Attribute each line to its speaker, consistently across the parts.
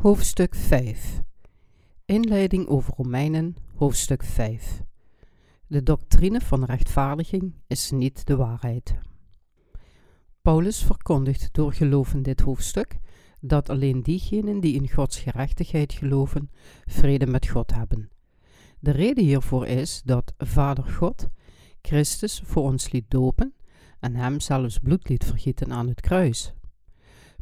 Speaker 1: Hoofdstuk 5 Inleiding over Romeinen, hoofdstuk 5 De doctrine van rechtvaardiging is niet de waarheid. Paulus verkondigt door geloof in dit hoofdstuk dat alleen diegenen die in Gods gerechtigheid geloven, vrede met God hebben. De reden hiervoor is dat Vader God Christus voor ons liet dopen en hem zelfs bloed liet vergieten aan het kruis.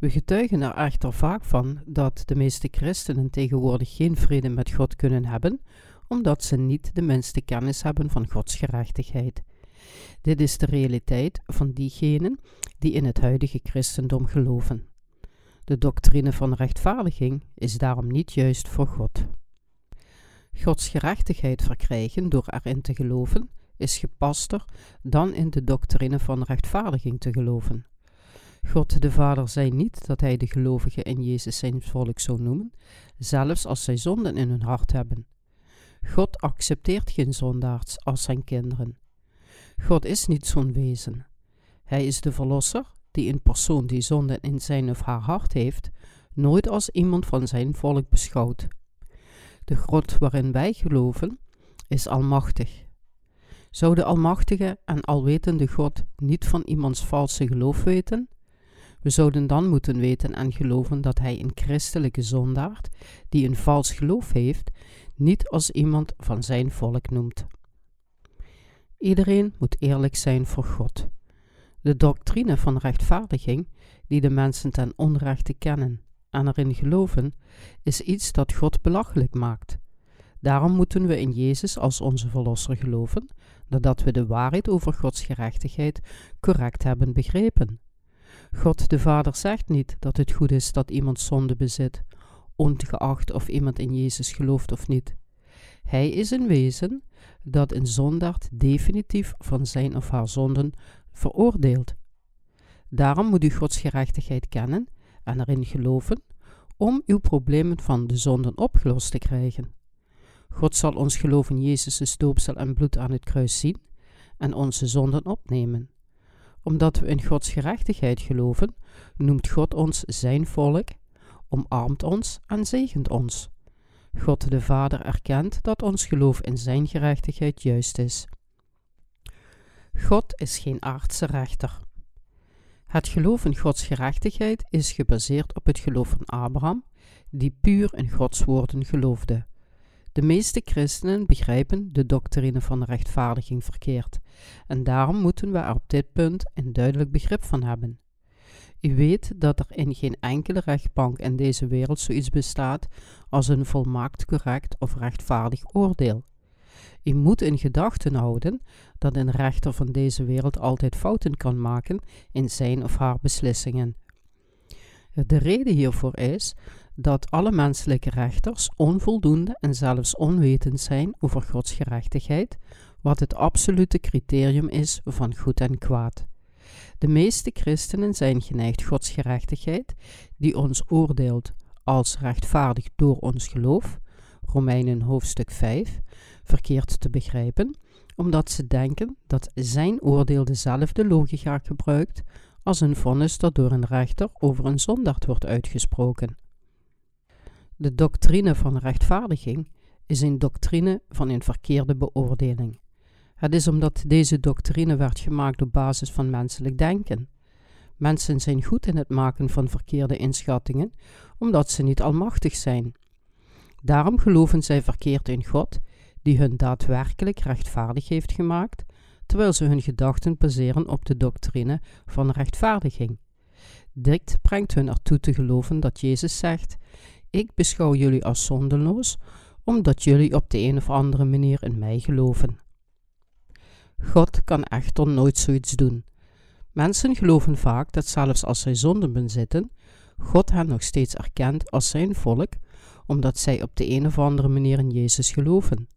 Speaker 1: We getuigen er echter vaak van dat de meeste christenen tegenwoordig geen vrede met God kunnen hebben, omdat ze niet de minste kennis hebben van Gods gerechtigheid. Dit is de realiteit van diegenen die in het huidige christendom geloven. De doctrine van rechtvaardiging is daarom niet juist voor God. Gods gerechtigheid verkrijgen door erin te geloven is gepaster dan in de doctrine van rechtvaardiging te geloven. God de Vader zei niet dat hij de gelovigen in Jezus zijn volk zou noemen, zelfs als zij zonden in hun hart hebben. God accepteert geen zondaars als zijn kinderen. God is niet zo'n wezen. Hij is de Verlosser, die een persoon die zonde in zijn of haar hart heeft, nooit als iemand van zijn volk beschouwt. De God waarin wij geloven is almachtig. Zou de almachtige en alwetende God niet van iemands valse geloof weten? We zouden dan moeten weten en geloven dat hij een christelijke zondaard, die een vals geloof heeft, niet als iemand van zijn volk noemt. Iedereen moet eerlijk zijn voor God. De doctrine van rechtvaardiging, die de mensen ten onrechte kennen en erin geloven, is iets dat God belachelijk maakt. Daarom moeten we in Jezus als onze Verlosser geloven, nadat we de waarheid over Gods gerechtigheid correct hebben begrepen. God de Vader zegt niet dat het goed is dat iemand zonde bezit, ongeacht of iemand in Jezus gelooft of niet. Hij is een wezen dat een zondaard definitief van zijn of haar zonden veroordeelt. Daarom moet u Gods gerechtigheid kennen en erin geloven om uw problemen van de zonden opgelost te krijgen. God zal ons geloof in Jezus' doopsel en bloed aan het kruis zien en onze zonden opnemen omdat we in Gods gerechtigheid geloven, noemt God ons zijn volk, omarmt ons en zegent ons. God de Vader erkent dat ons geloof in zijn gerechtigheid juist is. God is geen aardse rechter. Het geloof in Gods gerechtigheid is gebaseerd op het geloof van Abraham, die puur in Gods woorden geloofde. De meeste christenen begrijpen de doctrine van de rechtvaardiging verkeerd, en daarom moeten we er op dit punt een duidelijk begrip van hebben. U weet dat er in geen enkele rechtbank in deze wereld zoiets bestaat als een volmaakt correct of rechtvaardig oordeel. U moet in gedachten houden dat een rechter van deze wereld altijd fouten kan maken in zijn of haar beslissingen. De reden hiervoor is dat alle menselijke rechters onvoldoende en zelfs onwetend zijn over Gods gerechtigheid, wat het absolute criterium is van goed en kwaad. De meeste christenen zijn geneigd Gods gerechtigheid, die ons oordeelt als rechtvaardig door ons geloof, Romeinen hoofdstuk 5, verkeerd te begrijpen, omdat ze denken dat zijn oordeel dezelfde logica gebruikt als een vonnis dat door een rechter over een zondaard wordt uitgesproken. De doctrine van rechtvaardiging is een doctrine van een verkeerde beoordeling. Het is omdat deze doctrine werd gemaakt op basis van menselijk denken. Mensen zijn goed in het maken van verkeerde inschattingen, omdat ze niet almachtig zijn. Daarom geloven zij verkeerd in God, die hun daadwerkelijk rechtvaardig heeft gemaakt, terwijl ze hun gedachten baseren op de doctrine van rechtvaardiging. Dit brengt hun ertoe te geloven dat Jezus zegt: ik beschouw jullie als zondeloos, omdat jullie op de een of andere manier in mij geloven. God kan echter nooit zoiets doen. Mensen geloven vaak dat zelfs als zij zonden bezitten, God hen nog steeds erkent als zijn volk, omdat zij op de een of andere manier in Jezus geloven.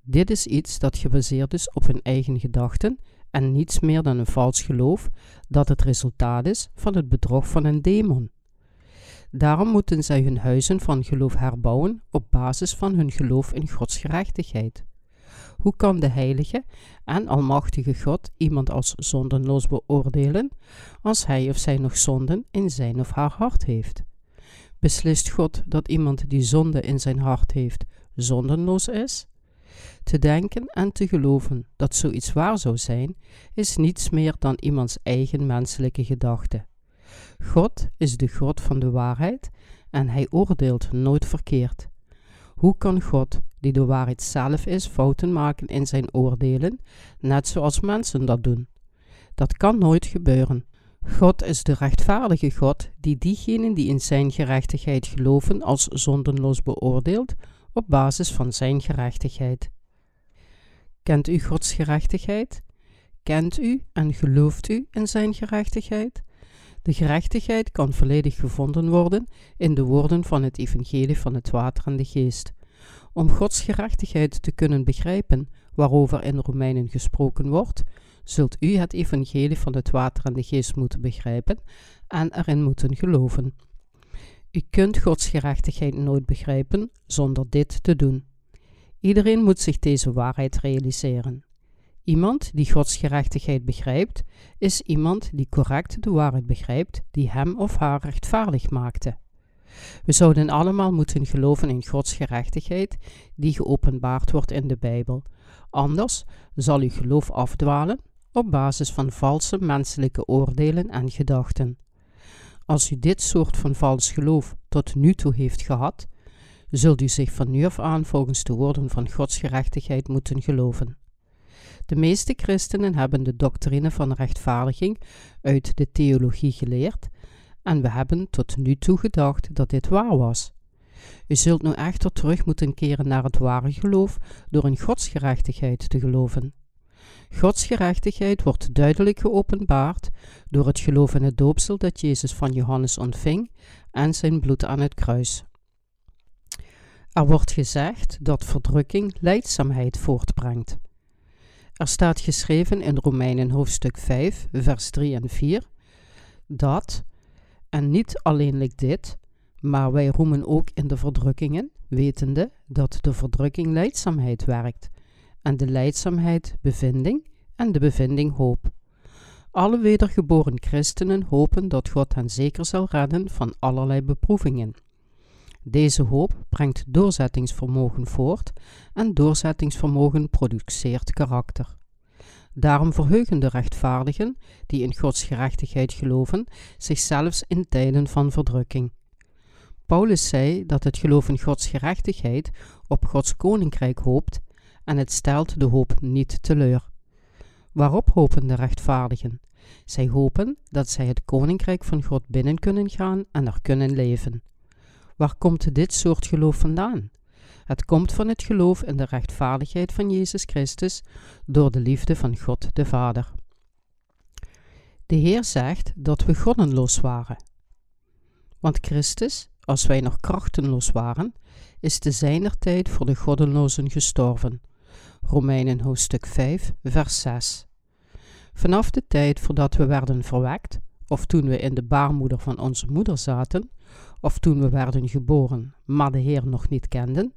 Speaker 1: Dit is iets dat gebaseerd is op hun eigen gedachten en niets meer dan een vals geloof dat het resultaat is van het bedrog van een demon. Daarom moeten zij hun huizen van geloof herbouwen op basis van hun geloof in Gods gerechtigheid. Hoe kan de heilige en almachtige God iemand als zondenloos beoordelen als hij of zij nog zonden in zijn of haar hart heeft? Beslist God dat iemand die zonde in zijn hart heeft, zondenloos is? Te denken en te geloven dat zoiets waar zou zijn, is niets meer dan iemands eigen menselijke gedachte. God is de God van de waarheid en hij oordeelt nooit verkeerd. Hoe kan God, die de waarheid zelf is, fouten maken in zijn oordelen, net zoals mensen dat doen? Dat kan nooit gebeuren. God is de rechtvaardige God die diegenen die in zijn gerechtigheid geloven als zondenloos beoordeelt op basis van zijn gerechtigheid. Kent u Gods gerechtigheid? Kent u en gelooft u in zijn gerechtigheid? De gerechtigheid kan volledig gevonden worden in de woorden van het evangelie van het water en de geest. Om Gods gerechtigheid te kunnen begrijpen, waarover in Romeinen gesproken wordt, zult u het evangelie van het water en de geest moeten begrijpen en erin moeten geloven. U kunt Gods gerechtigheid nooit begrijpen zonder dit te doen. Iedereen moet zich deze waarheid realiseren. Iemand die Gods gerechtigheid begrijpt, is iemand die correct de waarheid begrijpt die hem of haar rechtvaardig maakte. We zouden allemaal moeten geloven in Gods gerechtigheid die geopenbaard wordt in de Bijbel. Anders zal uw geloof afdwalen op basis van valse menselijke oordelen en gedachten. Als u dit soort van vals geloof tot nu toe heeft gehad, zult u zich van nu af aan volgens de woorden van Gods gerechtigheid moeten geloven. De meeste christenen hebben de doctrine van rechtvaardiging uit de theologie geleerd en we hebben tot nu toe gedacht dat dit waar was. U zult nu echter terug moeten keren naar het ware geloof door in Gods gerechtigheid te geloven. Gods gerechtigheid wordt duidelijk geopenbaard door het geloof in het doopsel dat Jezus van Johannes ontving en zijn bloed aan het kruis. Er wordt gezegd dat verdrukking leidzaamheid voortbrengt. Er staat geschreven in Romeinen hoofdstuk 5, vers 3 en 4 dat, en niet alleenlijk dit, maar wij roemen ook in de verdrukkingen, wetende dat de verdrukking leidzaamheid werkt, en de leidzaamheid bevinding en de bevinding hoop. Alle wedergeboren christenen hopen dat God hen zeker zal redden van allerlei beproevingen. Deze hoop brengt doorzettingsvermogen voort en doorzettingsvermogen produceert karakter. Daarom verheugen de rechtvaardigen, die in Gods gerechtigheid geloven, zichzelfs in tijden van verdrukking. Paulus zei dat het geloof in Gods gerechtigheid op Gods koninkrijk hoopt en het stelt de hoop niet teleur. Waarop hopen de rechtvaardigen? Zij hopen dat zij het koninkrijk van God binnen kunnen gaan en er kunnen leven. Waar komt dit soort geloof vandaan? Het komt van het geloof in de rechtvaardigheid van Jezus Christus door de liefde van God de Vader. De Heer zegt dat we goddenloos waren. Want Christus, als wij nog krachtenloos waren, is te zijner tijd voor de goddenlozen gestorven. Romeinen hoofdstuk 5, vers 6. Vanaf de tijd voordat we werden verwekt, of toen we in de baarmoeder van onze moeder zaten, of toen we werden geboren, maar de Heer nog niet kenden,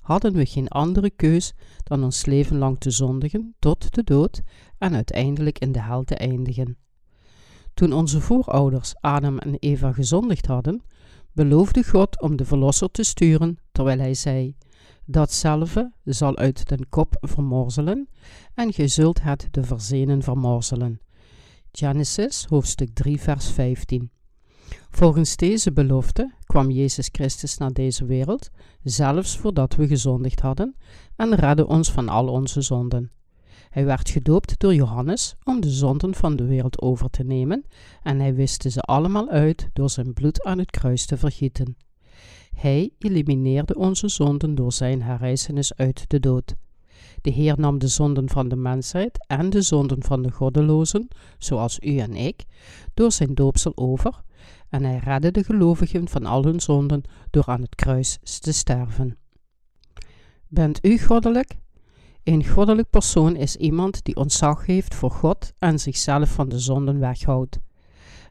Speaker 1: hadden we geen andere keus dan ons leven lang te zondigen tot de dood en uiteindelijk in de hel te eindigen. Toen onze voorouders Adam en Eva gezondigd hadden, beloofde God om de Verlosser te sturen, terwijl hij zei: Datzelfde zal uit den kop vermorzelen, en gij zult het de verzenen vermorzelen. Genesis hoofdstuk 3, vers 15. Volgens deze belofte kwam Jezus Christus naar deze wereld, zelfs voordat we gezondigd hadden, en redde ons van al onze zonden. Hij werd gedoopt door Johannes om de zonden van de wereld over te nemen, en hij wiste ze allemaal uit door zijn bloed aan het kruis te vergieten. Hij elimineerde onze zonden door zijn herrijzenis uit de dood. De Heer nam de zonden van de mensheid en de zonden van de goddelozen, zoals u en ik, door zijn doopsel over en hij redde de gelovigen van al hun zonden door aan het kruis te sterven. Bent u goddelijk? Een goddelijk persoon is iemand die ontzag heeft voor God en zichzelf van de zonden weghoudt.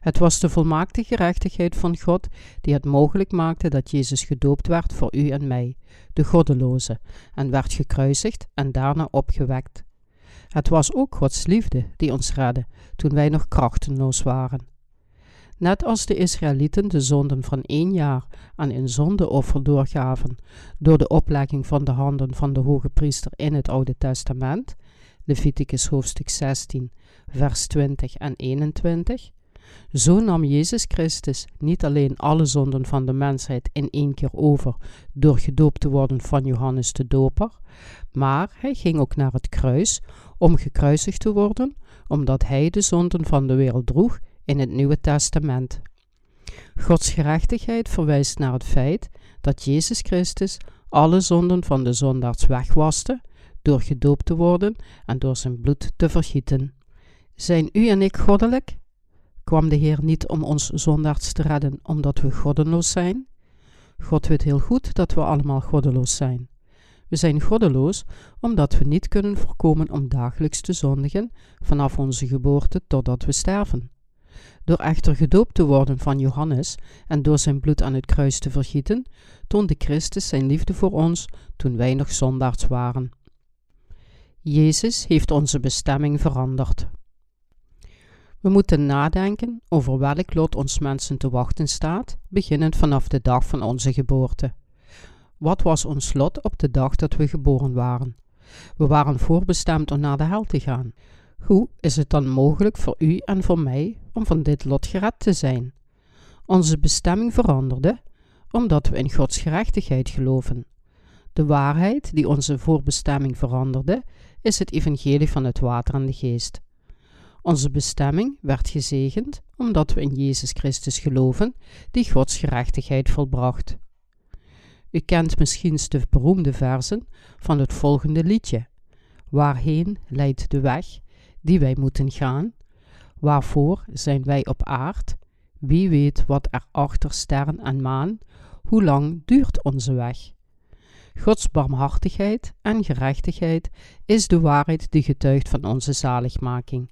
Speaker 1: Het was de volmaakte gerechtigheid van God die het mogelijk maakte dat Jezus gedoopt werd voor u en mij, de goddeloze, en werd gekruisigd en daarna opgewekt. Het was ook Gods liefde die ons redde toen wij nog krachtenloos waren. Net als de Israëlieten de zonden van één jaar aan een zondeoffer doorgaven door de oplegging van de handen van de hoge priester in het Oude Testament, Leviticus hoofdstuk 16, vers 20 en 21, zo nam Jezus Christus niet alleen alle zonden van de mensheid in één keer over door gedoopt te worden van Johannes de Doper, maar hij ging ook naar het kruis om gekruisigd te worden, omdat hij de zonden van de wereld droeg in het Nieuwe Testament. Gods gerechtigheid verwijst naar het feit dat Jezus Christus alle zonden van de zondaars wegwaste door gedoopt te worden en door zijn bloed te vergieten. Zijn u en ik goddelijk? Kwam de Heer niet om ons zondaars te redden omdat we goddeloos zijn? God weet heel goed dat we allemaal goddeloos zijn. We zijn goddeloos omdat we niet kunnen voorkomen om dagelijks te zondigen vanaf onze geboorte totdat we sterven. Door echter gedoopt te worden van Johannes en door zijn bloed aan het kruis te vergieten, toonde Christus zijn liefde voor ons toen wij nog zondaars waren. Jezus heeft onze bestemming veranderd. We moeten nadenken over welk lot ons mensen te wachten staat, beginnend vanaf de dag van onze geboorte. Wat was ons lot op de dag dat we geboren waren? We waren voorbestemd om naar de hel te gaan. Hoe is het dan mogelijk voor u en voor mij om van dit lot gered te zijn? Onze bestemming veranderde omdat we in Gods gerechtigheid geloven. De waarheid die onze voorbestemming veranderde, is het evangelie van het water en de geest. Onze bestemming werd gezegend omdat we in Jezus Christus geloven, die Gods gerechtigheid volbracht. U kent misschien de beroemde versen van het volgende liedje: Waarheen leidt de weg die wij moeten gaan? Waarvoor zijn wij op aard? Wie weet wat er achter sterren en maan? Hoe lang duurt onze weg? Gods barmhartigheid en gerechtigheid is de waarheid die getuigt van onze zaligmaking.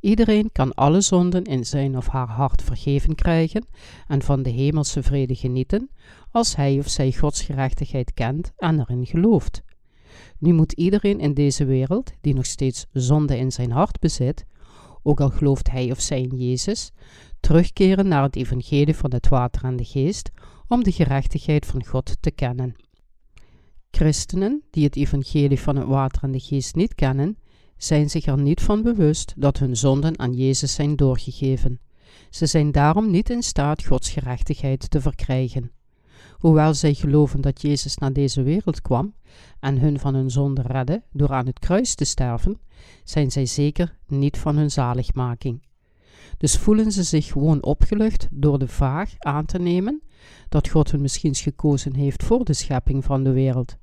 Speaker 1: Iedereen kan alle zonden in zijn of haar hart vergeven krijgen en van de hemelse vrede genieten, als hij of zij Gods gerechtigheid kent en erin gelooft. Nu moet iedereen in deze wereld, die nog steeds zonde in zijn hart bezit, ook al gelooft hij of zij in Jezus, terugkeren naar het evangelie van het water en de geest, om de gerechtigheid van God te kennen. Christenen die het evangelie van het water en de geest niet kennen, zijn zich er niet van bewust dat hun zonden aan Jezus zijn doorgegeven. Ze zijn daarom niet in staat Gods gerechtigheid te verkrijgen. Hoewel zij geloven dat Jezus naar deze wereld kwam en hun van hun zonde redde door aan het kruis te sterven, zijn zij zeker niet van hun zaligmaking. Dus voelen ze zich gewoon opgelucht door de vaag aan te nemen dat God hun misschien gekozen heeft voor de schepping van de wereld.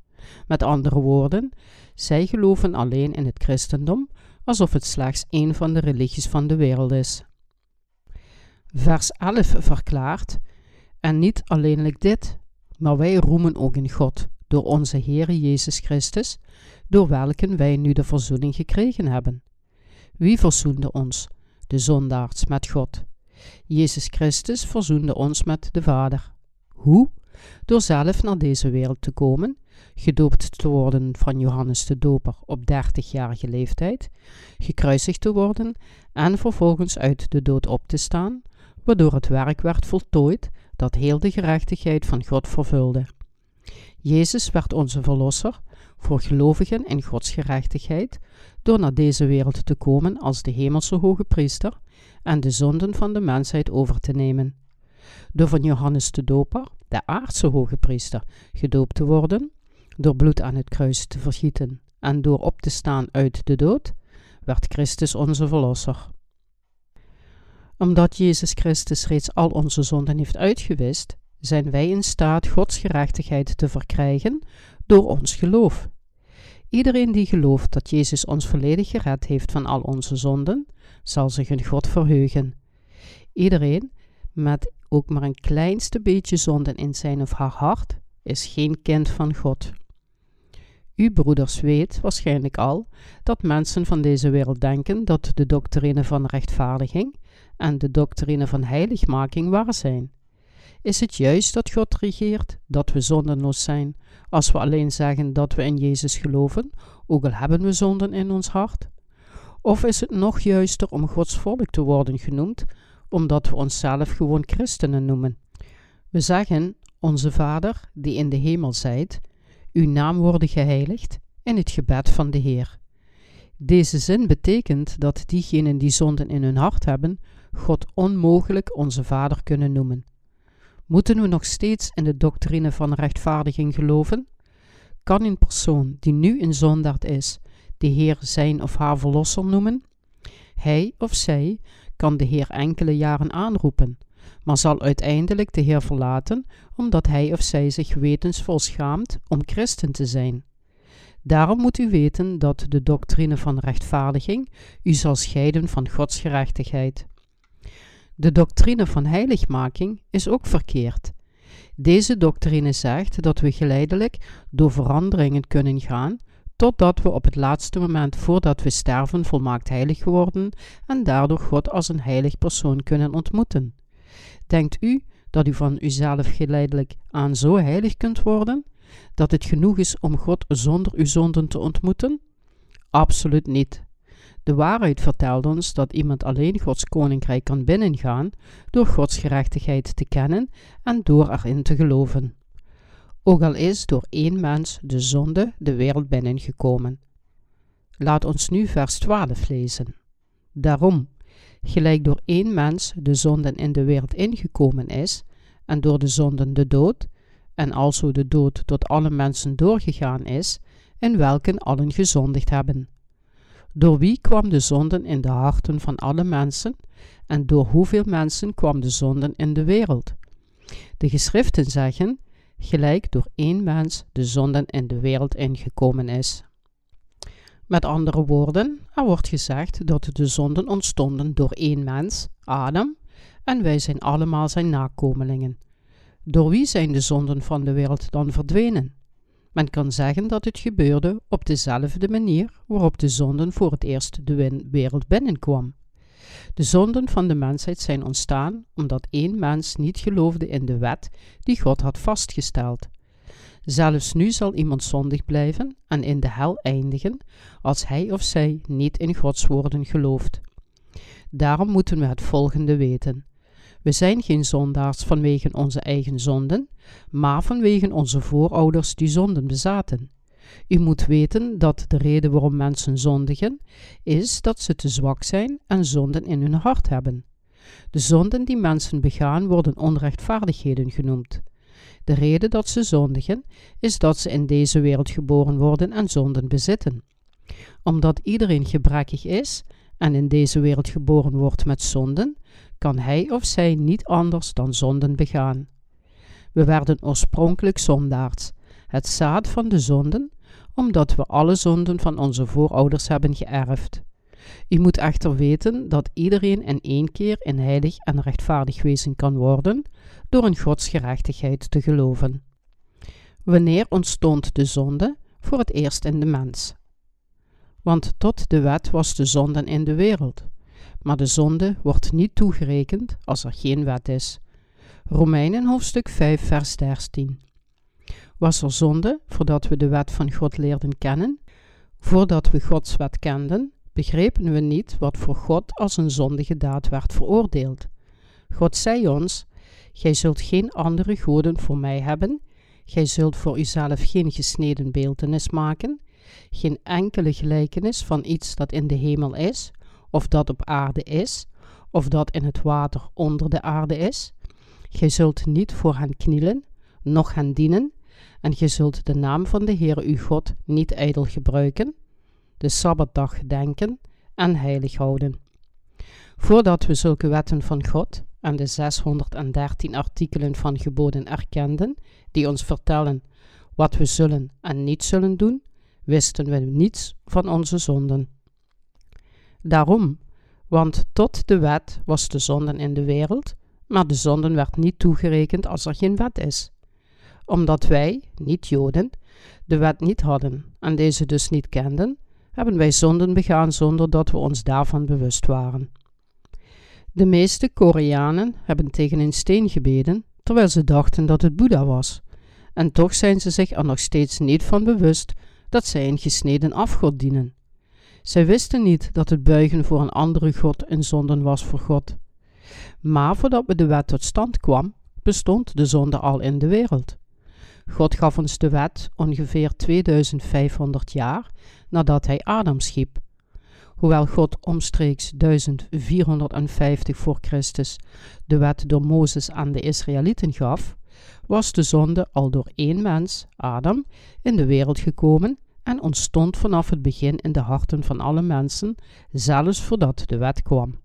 Speaker 1: Met andere woorden, zij geloven alleen in het christendom alsof het slechts een van de religies van de wereld is. Vers 11 verklaart: En niet alleenlijk dit, maar wij roemen ook in God door onze Heere Jezus Christus, door welken wij nu de verzoening gekregen hebben. Wie verzoende ons, de zondaars, met God? Jezus Christus verzoende ons met de Vader. Hoe? Door zelf naar deze wereld te komen gedoopt te worden van Johannes de Doper op 30-jarige leeftijd, gekruisigd te worden en vervolgens uit de dood op te staan, waardoor het werk werd voltooid dat heel de gerechtigheid van God vervulde. Jezus werd onze verlosser voor gelovigen in Gods gerechtigheid door naar deze wereld te komen als de hemelse hoge priester en de zonden van de mensheid over te nemen. Door van Johannes de Doper, de aardse hoge priester, gedoopt te worden, door bloed aan het kruis te vergieten en door op te staan uit de dood, werd Christus onze Verlosser. Omdat Jezus Christus reeds al onze zonden heeft uitgewist, zijn wij in staat Gods gerechtigheid te verkrijgen door ons geloof. Iedereen die gelooft dat Jezus ons volledig gered heeft van al onze zonden, zal zich in God verheugen. Iedereen met ook maar een kleinste beetje zonden in zijn of haar hart is geen kind van God. U broeders weet waarschijnlijk al dat mensen van deze wereld denken dat de doctrine van rechtvaardiging en de doctrine van heiligmaking waar zijn. Is het juist dat God regeert, dat we zondenloos zijn, als we alleen zeggen dat we in Jezus geloven, ook al hebben we zonden in ons hart? Of is het nog juister om Gods volk te worden genoemd, omdat we onszelf gewoon christenen noemen. We zeggen: Onze Vader, die in de hemel zijt, uw naam worden geheiligd in het gebed van de Heer. Deze zin betekent dat diegenen die zonden in hun hart hebben, God onmogelijk onze Vader kunnen noemen. Moeten we nog steeds in de doctrine van rechtvaardiging geloven? Kan een persoon die nu een zondaard is, de Heer zijn of haar verlosser noemen? Hij of zij kan de Heer enkele jaren aanroepen, maar zal uiteindelijk de Heer verlaten omdat hij of zij zich wetensvol schaamt om christen te zijn. Daarom moet u weten dat de doctrine van rechtvaardiging u zal scheiden van Gods gerechtigheid. De doctrine van heiligmaking is ook verkeerd. Deze doctrine zegt dat we geleidelijk door veranderingen kunnen gaan, totdat we op het laatste moment voordat we sterven volmaakt heilig worden en daardoor God als een heilig persoon kunnen ontmoeten. Denkt u dat u van uzelf geleidelijk aan zo heilig kunt worden, dat het genoeg is om God zonder uw zonden te ontmoeten? Absoluut niet. De waarheid vertelt ons dat iemand alleen Gods koninkrijk kan binnengaan door Gods gerechtigheid te kennen en door erin te geloven. Ook al is door één mens de zonde de wereld binnengekomen. Laat ons nu vers 12 lezen. Daarom, gelijk door één mens de zonden in de wereld ingekomen is, en door de zonden de dood, en alzo de dood tot alle mensen doorgegaan is, in welken allen gezondigd hebben. Door wie kwam de zonden in de harten van alle mensen, en door hoeveel mensen kwam de zonden in de wereld? De geschriften zeggen, gelijk door één mens de zonden in de wereld ingekomen is. Met andere woorden, er wordt gezegd dat de zonden ontstonden door één mens, Adam, en wij zijn allemaal zijn nakomelingen. Door wie zijn de zonden van de wereld dan verdwenen? Men kan zeggen dat het gebeurde op dezelfde manier waarop de zonden voor het eerst de wereld binnenkwam. De zonden van de mensheid zijn ontstaan omdat één mens niet geloofde in de wet die God had vastgesteld. Zelfs nu zal iemand zondig blijven en in de hel eindigen als hij of zij niet in Gods woorden gelooft. Daarom moeten we het volgende weten. We zijn geen zondaars vanwege onze eigen zonden, maar vanwege onze voorouders die zonden bezaten. U moet weten dat de reden waarom mensen zondigen is dat ze te zwak zijn en zonden in hun hart hebben. De zonden die mensen begaan worden onrechtvaardigheden genoemd. De reden dat ze zondigen is dat ze in deze wereld geboren worden en zonden bezitten. Omdat iedereen gebrekkig is en in deze wereld geboren wordt met zonden, kan hij of zij niet anders dan zonden begaan. We werden oorspronkelijk zondaars, het zaad van de zonden, omdat we alle zonden van onze voorouders hebben geërfd. U moet echter weten dat iedereen in één keer in heilig en rechtvaardig wezen kan worden door in Gods gerechtigheid te geloven. Wanneer ontstond de zonde? Voor het eerst in de mens. Want tot de wet was de zonde in de wereld. Maar de zonde wordt niet toegerekend als er geen wet is. Romeinen hoofdstuk 5 vers 13 was er zonde voordat we de wet van God leerden kennen. Voordat we Gods wet kenden, begrepen we niet wat voor God als een zondige daad werd veroordeeld. God zei ons: Gij zult geen andere goden voor mij hebben, gij zult voor uzelf geen gesneden beeldenis maken, geen enkele gelijkenis van iets dat in de hemel is, of dat op aarde is, of dat in het water onder de aarde is. Gij zult niet voor hen knielen, noch hen dienen, en je zult de naam van de Heere uw God niet ijdel gebruiken, de Sabbatdag gedenken en heilig houden. Voordat we zulke wetten van God en de 613 artikelen van geboden erkenden, die ons vertellen wat we zullen en niet zullen doen, wisten we niets van onze zonden. Daarom, want tot de wet was de zonden in de wereld, maar de zonden werd niet toegerekend als er geen wet is omdat wij, niet-Joden, de wet niet hadden en deze dus niet kenden, hebben wij zonden begaan zonder dat we ons daarvan bewust waren. De meeste Koreanen hebben tegen een steen gebeden, terwijl ze dachten dat het Boeddha was, en toch zijn ze zich er nog steeds niet van bewust dat zij een gesneden afgod dienen. Zij wisten niet dat het buigen voor een andere god een zonden was voor God. Maar voordat de wet tot stand kwam, bestond de zonde al in de wereld. God gaf ons de wet ongeveer 2500 jaar nadat hij Adam schiep. Hoewel God omstreeks 1450 voor Christus de wet door Mozes aan de Israëlieten gaf, was de zonde al door één mens, Adam, in de wereld gekomen en ontstond vanaf het begin in de harten van alle mensen, zelfs voordat de wet kwam.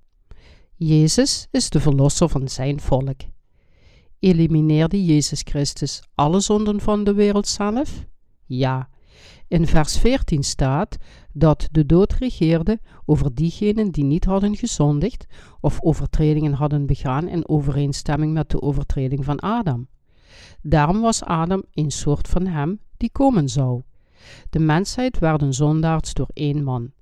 Speaker 1: Jezus is de verlosser van zijn volk. Elimineerde Jezus Christus alle zonden van de wereld zelf? Ja. In vers 14 staat dat de dood regeerde over diegenen die niet hadden gezondigd of overtredingen hadden begaan in overeenstemming met de overtreding van Adam. Daarom was Adam een soort van hem die komen zou. De mensheid werden zondaars door één man.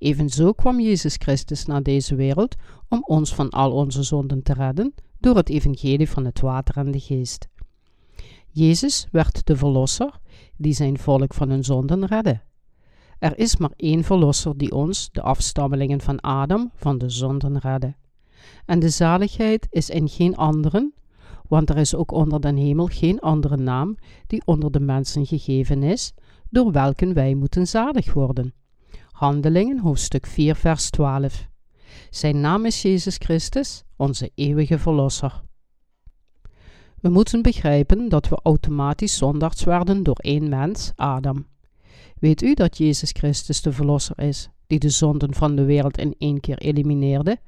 Speaker 1: Evenzo kwam Jezus Christus naar deze wereld om ons van al onze zonden te redden door het evangelie van het water en de geest. Jezus werd de verlosser die zijn volk van hun zonden redde. Er is maar één verlosser die ons, de afstammelingen van Adam, van de zonden redde. En de zaligheid is in geen anderen, want er is ook onder den hemel geen andere naam die onder de mensen gegeven is, door welke wij moeten zalig worden. Handelingen, hoofdstuk 4, vers 12. Zijn naam is Jezus Christus, onze eeuwige Verlosser. We moeten begrijpen dat we automatisch zondags werden door één mens, Adam. Weet u dat Jezus Christus de Verlosser is, die de zonden van de wereld in één keer elimineerde?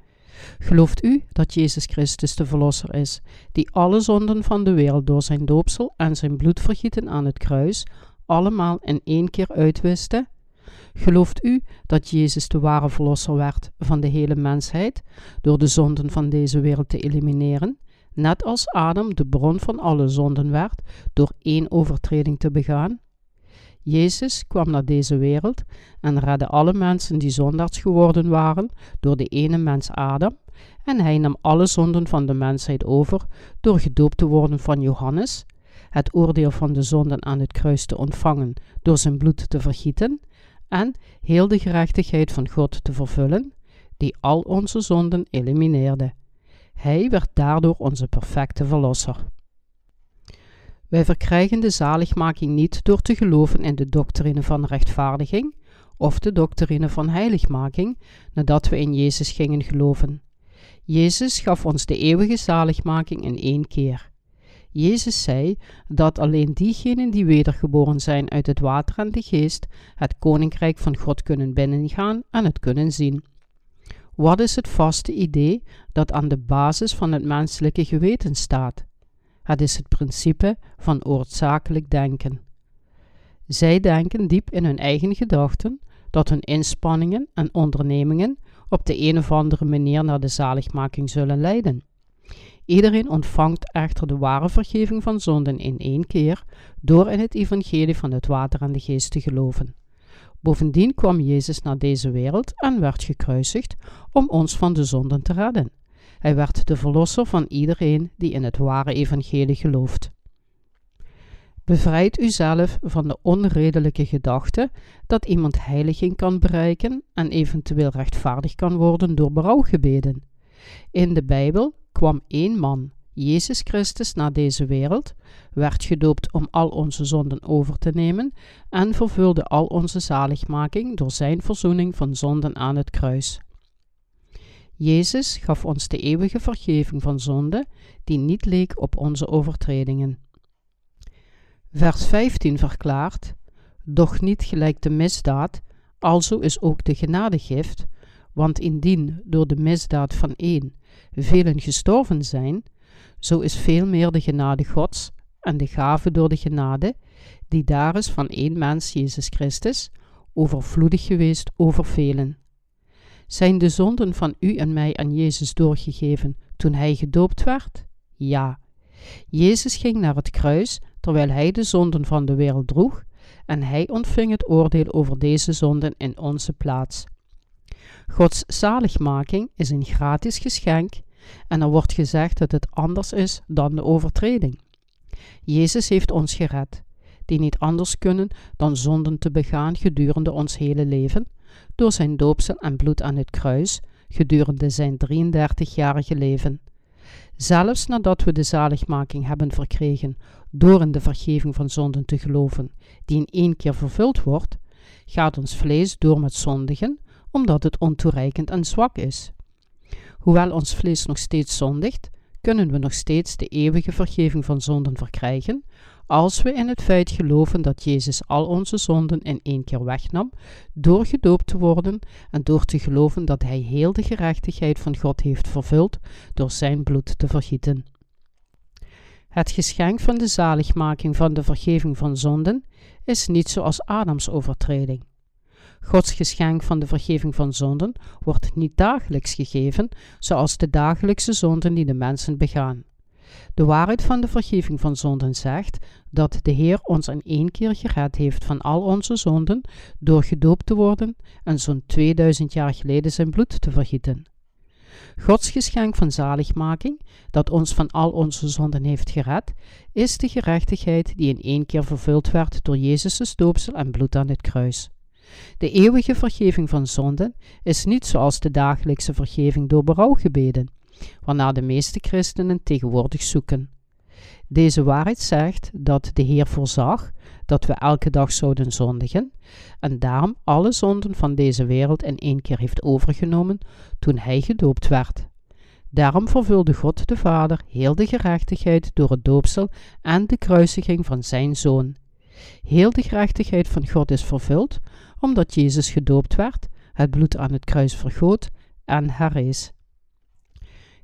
Speaker 1: Gelooft u dat Jezus Christus de Verlosser is, die alle zonden van de wereld door zijn doopsel en zijn bloedvergieten aan het kruis allemaal in één keer uitwiste? Gelooft u dat Jezus de ware verlosser werd van de hele mensheid door de zonden van deze wereld te elimineren, net als Adam de bron van alle zonden werd door één overtreding te begaan? Jezus kwam naar deze wereld en redde alle mensen die zondaars geworden waren door de ene mens Adam, en hij nam alle zonden van de mensheid over door gedoopt te worden van Johannes, het oordeel van de zonden aan het kruis te ontvangen door zijn bloed te vergieten en heel de gerechtigheid van God te vervullen, die al onze zonden elimineerde. Hij werd daardoor onze perfecte verlosser. Wij verkrijgen de zaligmaking niet door te geloven in de doctrine van rechtvaardiging of de doctrine van heiligmaking nadat we in Jezus gingen geloven. Jezus gaf ons de eeuwige zaligmaking in één keer. Jezus zei dat alleen diegenen die wedergeboren zijn uit het water en de geest het koninkrijk van God kunnen binnengaan en het kunnen zien. Wat is het vaste idee dat aan de basis van het menselijke geweten staat? Het is het principe van oorzakelijk denken. Zij denken diep in hun eigen gedachten dat hun inspanningen en ondernemingen op de een of andere manier naar de zaligmaking zullen leiden. Iedereen ontvangt echter de ware vergeving van zonden in één keer door in het evangelie van het water en de geest te geloven. Bovendien kwam Jezus naar deze wereld en werd gekruisigd om ons van de zonden te redden. Hij werd de verlosser van iedereen die in het ware evangelie gelooft. Bevrijd uzelf van de onredelijke gedachte dat iemand heiliging kan bereiken en eventueel rechtvaardig kan worden door berouwgebeden. In de Bijbel kwam één man, Jezus Christus, naar deze wereld, werd gedoopt om al onze zonden over te nemen en vervulde al onze zaligmaking door zijn verzoening van zonden aan het kruis. Jezus gaf ons de eeuwige vergeving van zonde, die niet leek op onze overtredingen. Vers 15 verklaart: Doch niet gelijk de misdaad, alzo is ook de genadegift, want indien door de misdaad van één velen gestorven zijn, zo is veel meer de genade Gods en de gave door de genade, die daar is van één mens, Jezus Christus, overvloedig geweest over velen. Zijn de zonden van u en mij aan Jezus doorgegeven toen hij gedoopt werd? Ja. Jezus ging naar het kruis terwijl hij de zonden van de wereld droeg, en hij ontving het oordeel over deze zonden in onze plaats. Gods zaligmaking is een gratis geschenk en er wordt gezegd dat het anders is dan de overtreding. Jezus heeft ons gered, die niet anders kunnen dan zonden te begaan gedurende ons hele leven, door zijn doopsel en bloed aan het kruis, gedurende zijn 33-jarige leven. Zelfs nadat we de zaligmaking hebben verkregen door in de vergeving van zonden te geloven, die in één keer vervuld wordt, gaat ons vlees door met zondigen, omdat het ontoereikend en zwak is. Hoewel ons vlees nog steeds zondigt, kunnen we nog steeds de eeuwige vergeving van zonden verkrijgen, als we in het feit geloven dat Jezus al onze zonden in één keer wegnam, door gedoopt te worden en door te geloven dat Hij heel de gerechtigheid van God heeft vervuld door Zijn bloed te vergieten. Het geschenk van de zaligmaking van de vergeving van zonden is niet zoals Adams overtreding. Gods geschenk van de vergeving van zonden wordt niet dagelijks gegeven, zoals de dagelijkse zonden die de mensen begaan. De waarheid van de vergeving van zonden zegt dat de Heer ons in één keer gered heeft van al onze zonden door gedoopt te worden en zo'n 2000 jaar geleden zijn bloed te vergieten. Gods geschenk van zaligmaking, dat ons van al onze zonden heeft gered, is de gerechtigheid die in één keer vervuld werd door Jezus' doopsel en bloed aan het kruis. De eeuwige vergeving van zonden is niet zoals de dagelijkse vergeving door berouwgebeden, waarna de meeste christenen tegenwoordig zoeken. Deze waarheid zegt dat de Heer voorzag dat we elke dag zouden zondigen en daarom alle zonden van deze wereld in één keer heeft overgenomen toen hij gedoopt werd. Daarom vervulde God de Vader heel de gerechtigheid door het doopsel en de kruisiging van zijn Zoon. Heel de gerechtigheid van God is vervuld, omdat Jezus gedoopt werd, het bloed aan het kruis vergoot en herrees.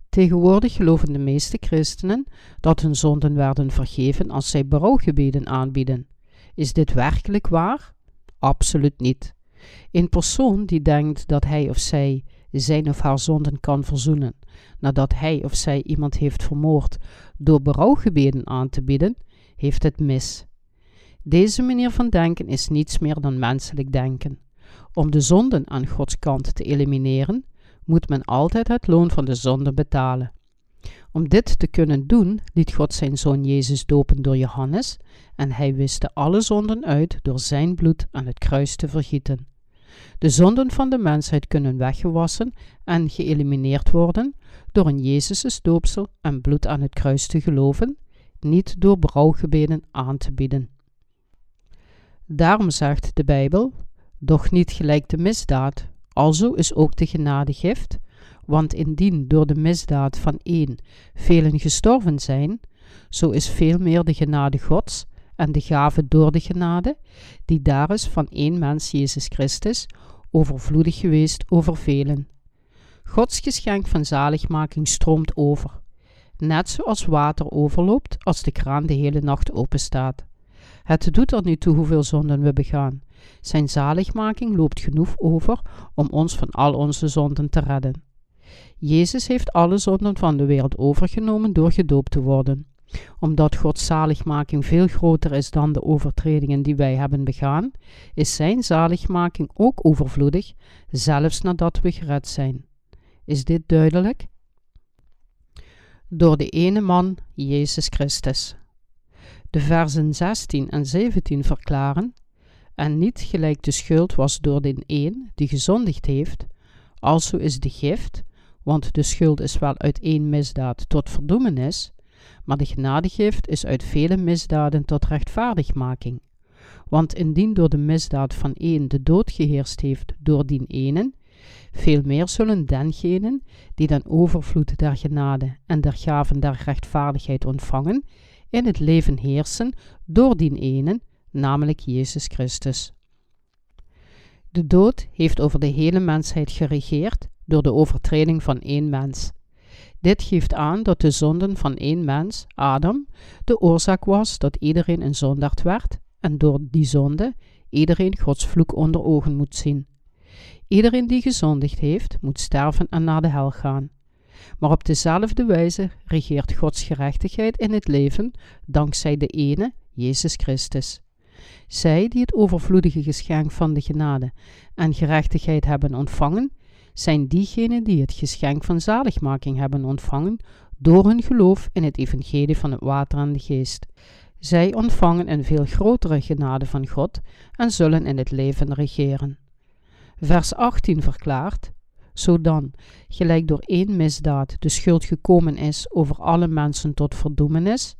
Speaker 1: Tegenwoordig geloven de meeste christenen dat hun zonden werden vergeven als zij berouwgebeden aanbieden. Is dit werkelijk waar? Absoluut niet. Een persoon die denkt dat hij of zij zijn of haar zonden kan verzoenen, nadat hij of zij iemand heeft vermoord door berouwgebeden aan te bieden, heeft het mis. Deze manier van denken is niets meer dan menselijk denken. Om de zonden aan Gods kant te elimineren, moet men altijd het loon van de zonde betalen. Om dit te kunnen doen, liet God zijn zoon Jezus dopen door Johannes en hij wiste alle zonden uit door zijn bloed aan het kruis te vergieten. De zonden van de mensheid kunnen weggewassen en geëlimineerd worden door in Jezus' doopsel en bloed aan het kruis te geloven, niet door brouwgebeden aan te bieden. Daarom zegt de Bijbel, doch niet gelijk de misdaad, alzo is ook de genade gift, want indien door de misdaad van één velen gestorven zijn, zo is veel meer de genade Gods en de gave door de genade, die daar is van één mens Jezus Christus, overvloedig geweest over velen. Gods geschenk van zaligmaking stroomt over, net zoals water overloopt als de kraan de hele nacht open staat. Het doet er niet toe hoeveel zonden we begaan. Zijn zaligmaking loopt genoeg over om ons van al onze zonden te redden. Jezus heeft alle zonden van de wereld overgenomen door gedoopt te worden. Omdat Gods zaligmaking veel groter is dan de overtredingen die wij hebben begaan, is Zijn zaligmaking ook overvloedig, zelfs nadat we gered zijn. Is dit duidelijk? Door de ene man, Jezus Christus. De versen 16 en 17 verklaren: En niet gelijk de schuld was door den een die gezondigd heeft, alzo is de gift, want de schuld is wel uit één misdaad tot verdoemenis, maar de genadegift is uit vele misdaden tot rechtvaardigmaking. Want indien door de misdaad van één de dood geheerst heeft door dien enen, veel meer zullen dengenen die den overvloed der genade en der gaven der rechtvaardigheid ontvangen, in het leven heersen door dien ene, namelijk Jezus Christus. De dood heeft over de hele mensheid geregeerd door de overtreding van één mens. Dit geeft aan dat de zonden van één mens, Adam, de oorzaak was dat iedereen een zondaard werd en door die zonde iedereen Gods vloek onder ogen moet zien. Iedereen die gezondigd heeft, moet sterven en naar de hel gaan. Maar op dezelfde wijze regeert Gods gerechtigheid in het leven dankzij de ene, Jezus Christus. Zij die het overvloedige geschenk van de genade en gerechtigheid hebben ontvangen, zijn diegenen die het geschenk van zaligmaking hebben ontvangen door hun geloof in het evangelie van het water en de geest. Zij ontvangen een veel grotere genade van God en zullen in het leven regeren. Vers 18 verklaart: zodan, gelijk door één misdaad de schuld gekomen is over alle mensen tot verdoemenis,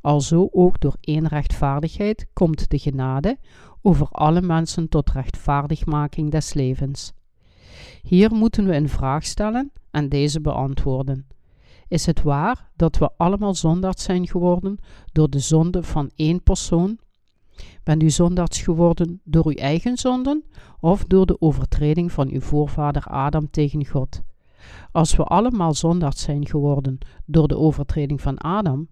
Speaker 1: alzo ook door één rechtvaardigheid komt de genade over alle mensen tot rechtvaardigmaking des levens. Hier moeten we een vraag stellen en deze beantwoorden. Is het waar dat we allemaal zondaars zijn geworden door de zonde van één persoon? Bent u zondaars geworden door uw eigen zonden of door de overtreding van uw voorvader Adam tegen God? Als we allemaal zondaars zijn geworden door de overtreding van Adam,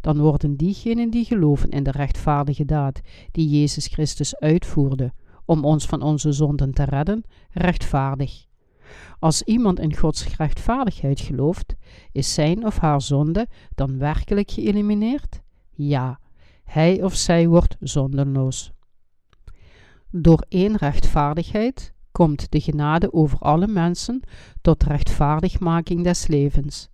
Speaker 1: dan worden diegenen die geloven in de rechtvaardige daad die Jezus Christus uitvoerde om ons van onze zonden te redden, rechtvaardig. Als iemand in Gods rechtvaardigheid gelooft, is zijn of haar zonde dan werkelijk geëlimineerd? Ja, hij of zij wordt zondenloos. Door één rechtvaardigheid komt de genade over alle mensen tot rechtvaardigmaking des levens.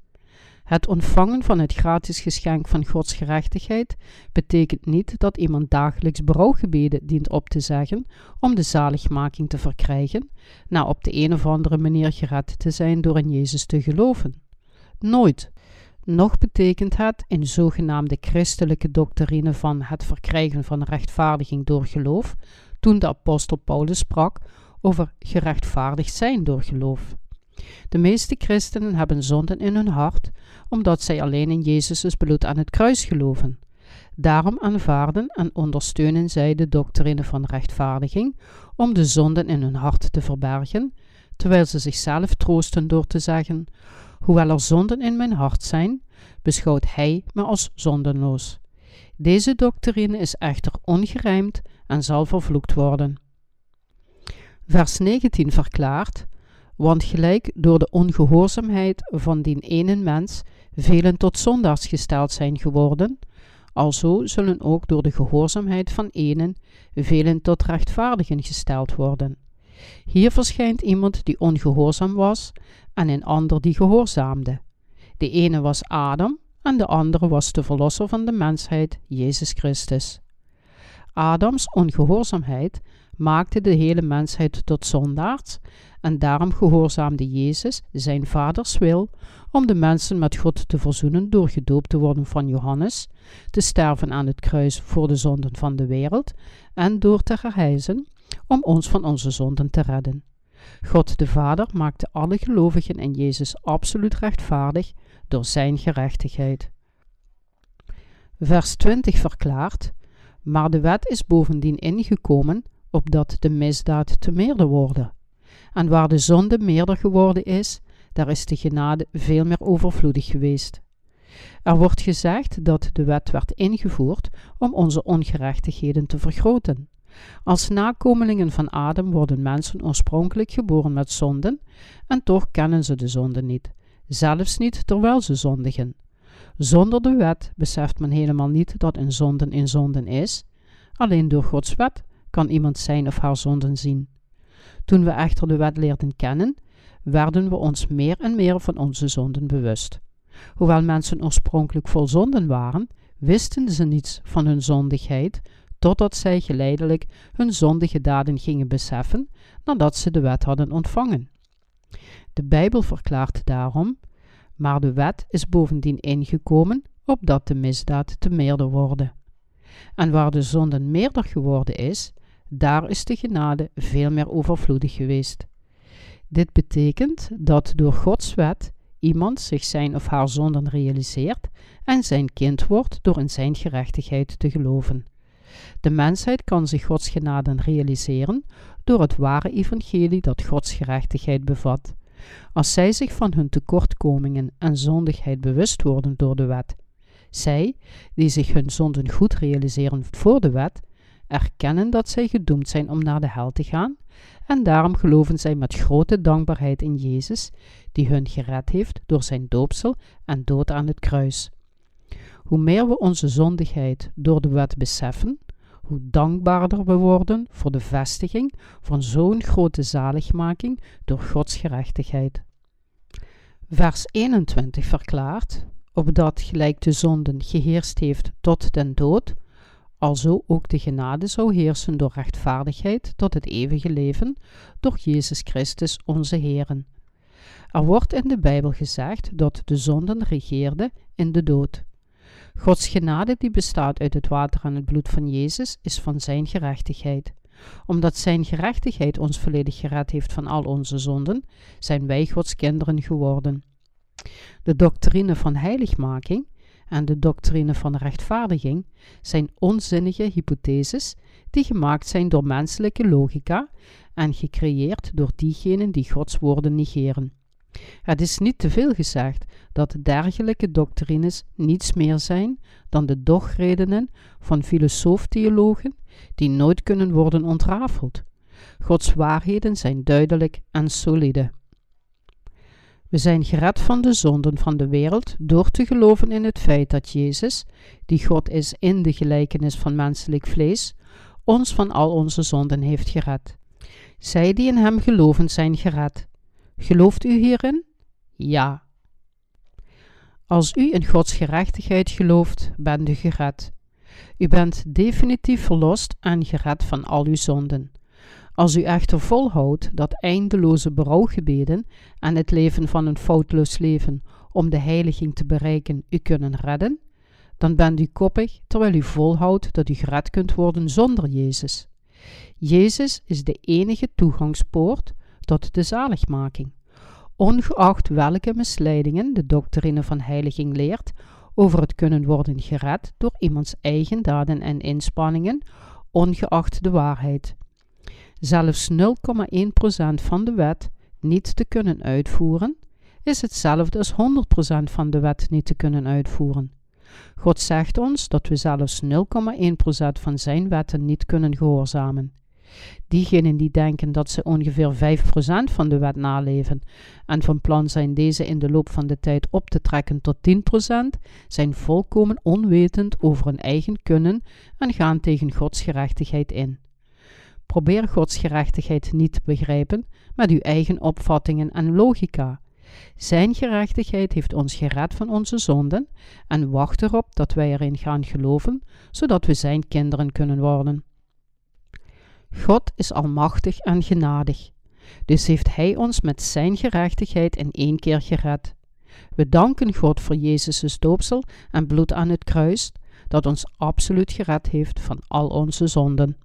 Speaker 1: Het ontvangen van het gratis geschenk van Gods gerechtigheid betekent niet dat iemand dagelijks berouwgebeden dient op te zeggen om de zaligmaking te verkrijgen, na op de een of andere manier gered te zijn door in Jezus te geloven. Nooit. Nog betekent het in zogenaamde christelijke doctrine van het verkrijgen van rechtvaardiging door geloof, toen de apostel Paulus sprak over gerechtvaardigd zijn door geloof. De meeste christenen hebben zonden in hun hart, omdat zij alleen in Jezus' bloed aan het kruis geloven. Daarom aanvaarden en ondersteunen zij de doctrine van rechtvaardiging om de zonden in hun hart te verbergen, terwijl ze zichzelf troosten door te zeggen: Hoewel er zonden in mijn hart zijn, beschouwt Hij me als zondenloos. Deze doctrine is echter ongerijmd en zal vervloekt worden. Vers 19 verklaart: Want gelijk door de ongehoorzaamheid van die ene mens velen tot zondaars gesteld zijn geworden, alzo zullen ook door de gehoorzaamheid van enen velen tot rechtvaardigen gesteld worden. Hier verschijnt iemand die ongehoorzaam was en een ander die gehoorzaamde. De ene was Adam en de andere was de verlosser van de mensheid, Jezus Christus. Adams ongehoorzaamheid maakte de hele mensheid tot zondaars en daarom gehoorzaamde Jezus zijn vaders wil om de mensen met God te verzoenen door gedoopt te worden van Johannes, te sterven aan het kruis voor de zonden van de wereld en door te herrijzen om ons van onze zonden te redden. God de Vader maakte alle gelovigen in Jezus absoluut rechtvaardig door zijn gerechtigheid. Vers 20 verklaart: Maar de wet is bovendien ingekomen opdat de misdaad te meerder worden. En waar de zonde meerder geworden is, daar is de genade veel meer overvloedig geweest. Er wordt gezegd dat de wet werd ingevoerd om onze ongerechtigheden te vergroten. Als nakomelingen van Adam worden mensen oorspronkelijk geboren met zonden, en toch kennen ze de zonde niet, zelfs niet terwijl ze zondigen. Zonder de wet beseft men helemaal niet dat een zonden in zonden is. Alleen door Gods wet kan iemand zijn of haar zonden zien. Toen we echter de wet leerden kennen, werden we ons meer en meer van onze zonden bewust. Hoewel mensen oorspronkelijk vol zonden waren, wisten ze niets van hun zondigheid, totdat zij geleidelijk hun zondige daden gingen beseffen nadat ze de wet hadden ontvangen. De Bijbel verklaart daarom: maar de wet is bovendien ingekomen opdat de misdaad te meerder worden. En waar de zonde meerder geworden is, daar is de genade veel meer overvloedig geweest. Dit betekent dat door Gods wet iemand zich zijn of haar zonden realiseert en zijn kind wordt door in zijn gerechtigheid te geloven. De mensheid kan zich Gods genade realiseren door het ware evangelie dat Gods gerechtigheid bevat. Als zij zich van hun tekortkomingen en zondigheid bewust worden door de wet, zij, die zich hun zonden goed realiseren voor de wet, erkennen dat zij gedoemd zijn om naar de hel te gaan, en daarom geloven zij met grote dankbaarheid in Jezus, die hun gered heeft door zijn doopsel en dood aan het kruis. Hoe meer we onze zondigheid door de wet beseffen, hoe dankbaarder we worden voor de vestiging van zo'n grote zaligmaking door Gods gerechtigheid. Vers 21 verklaart, opdat gelijk de zonden geheerst heeft tot den dood, alzo ook de genade zou heersen door rechtvaardigheid tot het eeuwige leven, door Jezus Christus onze Heeren. Er wordt in de Bijbel gezegd dat de zonden regeerden in de dood. Gods genade die bestaat uit het water en het bloed van Jezus is van zijn gerechtigheid. Omdat zijn gerechtigheid ons volledig gered heeft van al onze zonden, zijn wij Gods kinderen geworden. De doctrine van heiligmaking en de doctrine van rechtvaardiging zijn onzinnige hypotheses die gemaakt zijn door menselijke logica en gecreëerd door diegenen die Gods woorden negeren. Het is niet te veel gezegd dat dergelijke doctrines niets meer zijn dan de dogredenen van filosoof-theologen die nooit kunnen worden ontrafeld. Gods waarheden zijn duidelijk en solide. We zijn gered van de zonden van de wereld door te geloven in het feit dat Jezus, die God is in de gelijkenis van menselijk vlees, ons van al onze zonden heeft gered. Zij die in Hem geloven zijn gered. Gelooft u hierin? Ja. Als u in Gods gerechtigheid gelooft, bent u gered. U bent definitief verlost en gered van al uw zonden. Als u echter volhoudt dat eindeloze berouwgebeden en het leven van een foutloos leven om de heiliging te bereiken u kunnen redden, dan bent u koppig terwijl u volhoudt dat u gered kunt worden zonder Jezus. Jezus is de enige toegangspoort tot de zaligmaking. Ongeacht welke misleidingen de doctrine van heiliging leert over het kunnen worden gered door iemands eigen daden en inspanningen, ongeacht de waarheid. Zelfs 0,1% van de wet niet te kunnen uitvoeren, is hetzelfde als 100% van de wet niet te kunnen uitvoeren. God zegt ons dat we zelfs 0,1% van zijn wetten niet kunnen gehoorzamen. Diegenen die denken dat ze ongeveer 5% van de wet naleven en van plan zijn deze in de loop van de tijd op te trekken tot 10%, zijn volkomen onwetend over hun eigen kunnen en gaan tegen Gods gerechtigheid in. Probeer Gods gerechtigheid niet te begrijpen met uw eigen opvattingen en logica. Zijn gerechtigheid heeft ons gered van onze zonden en wacht erop dat wij erin gaan geloven, zodat we Zijn kinderen kunnen worden. God is almachtig en genadig, dus heeft Hij ons met Zijn gerechtigheid in één keer gered. We danken God voor Jezus' doopsel en bloed aan het kruis, dat ons absoluut gered heeft van al onze zonden.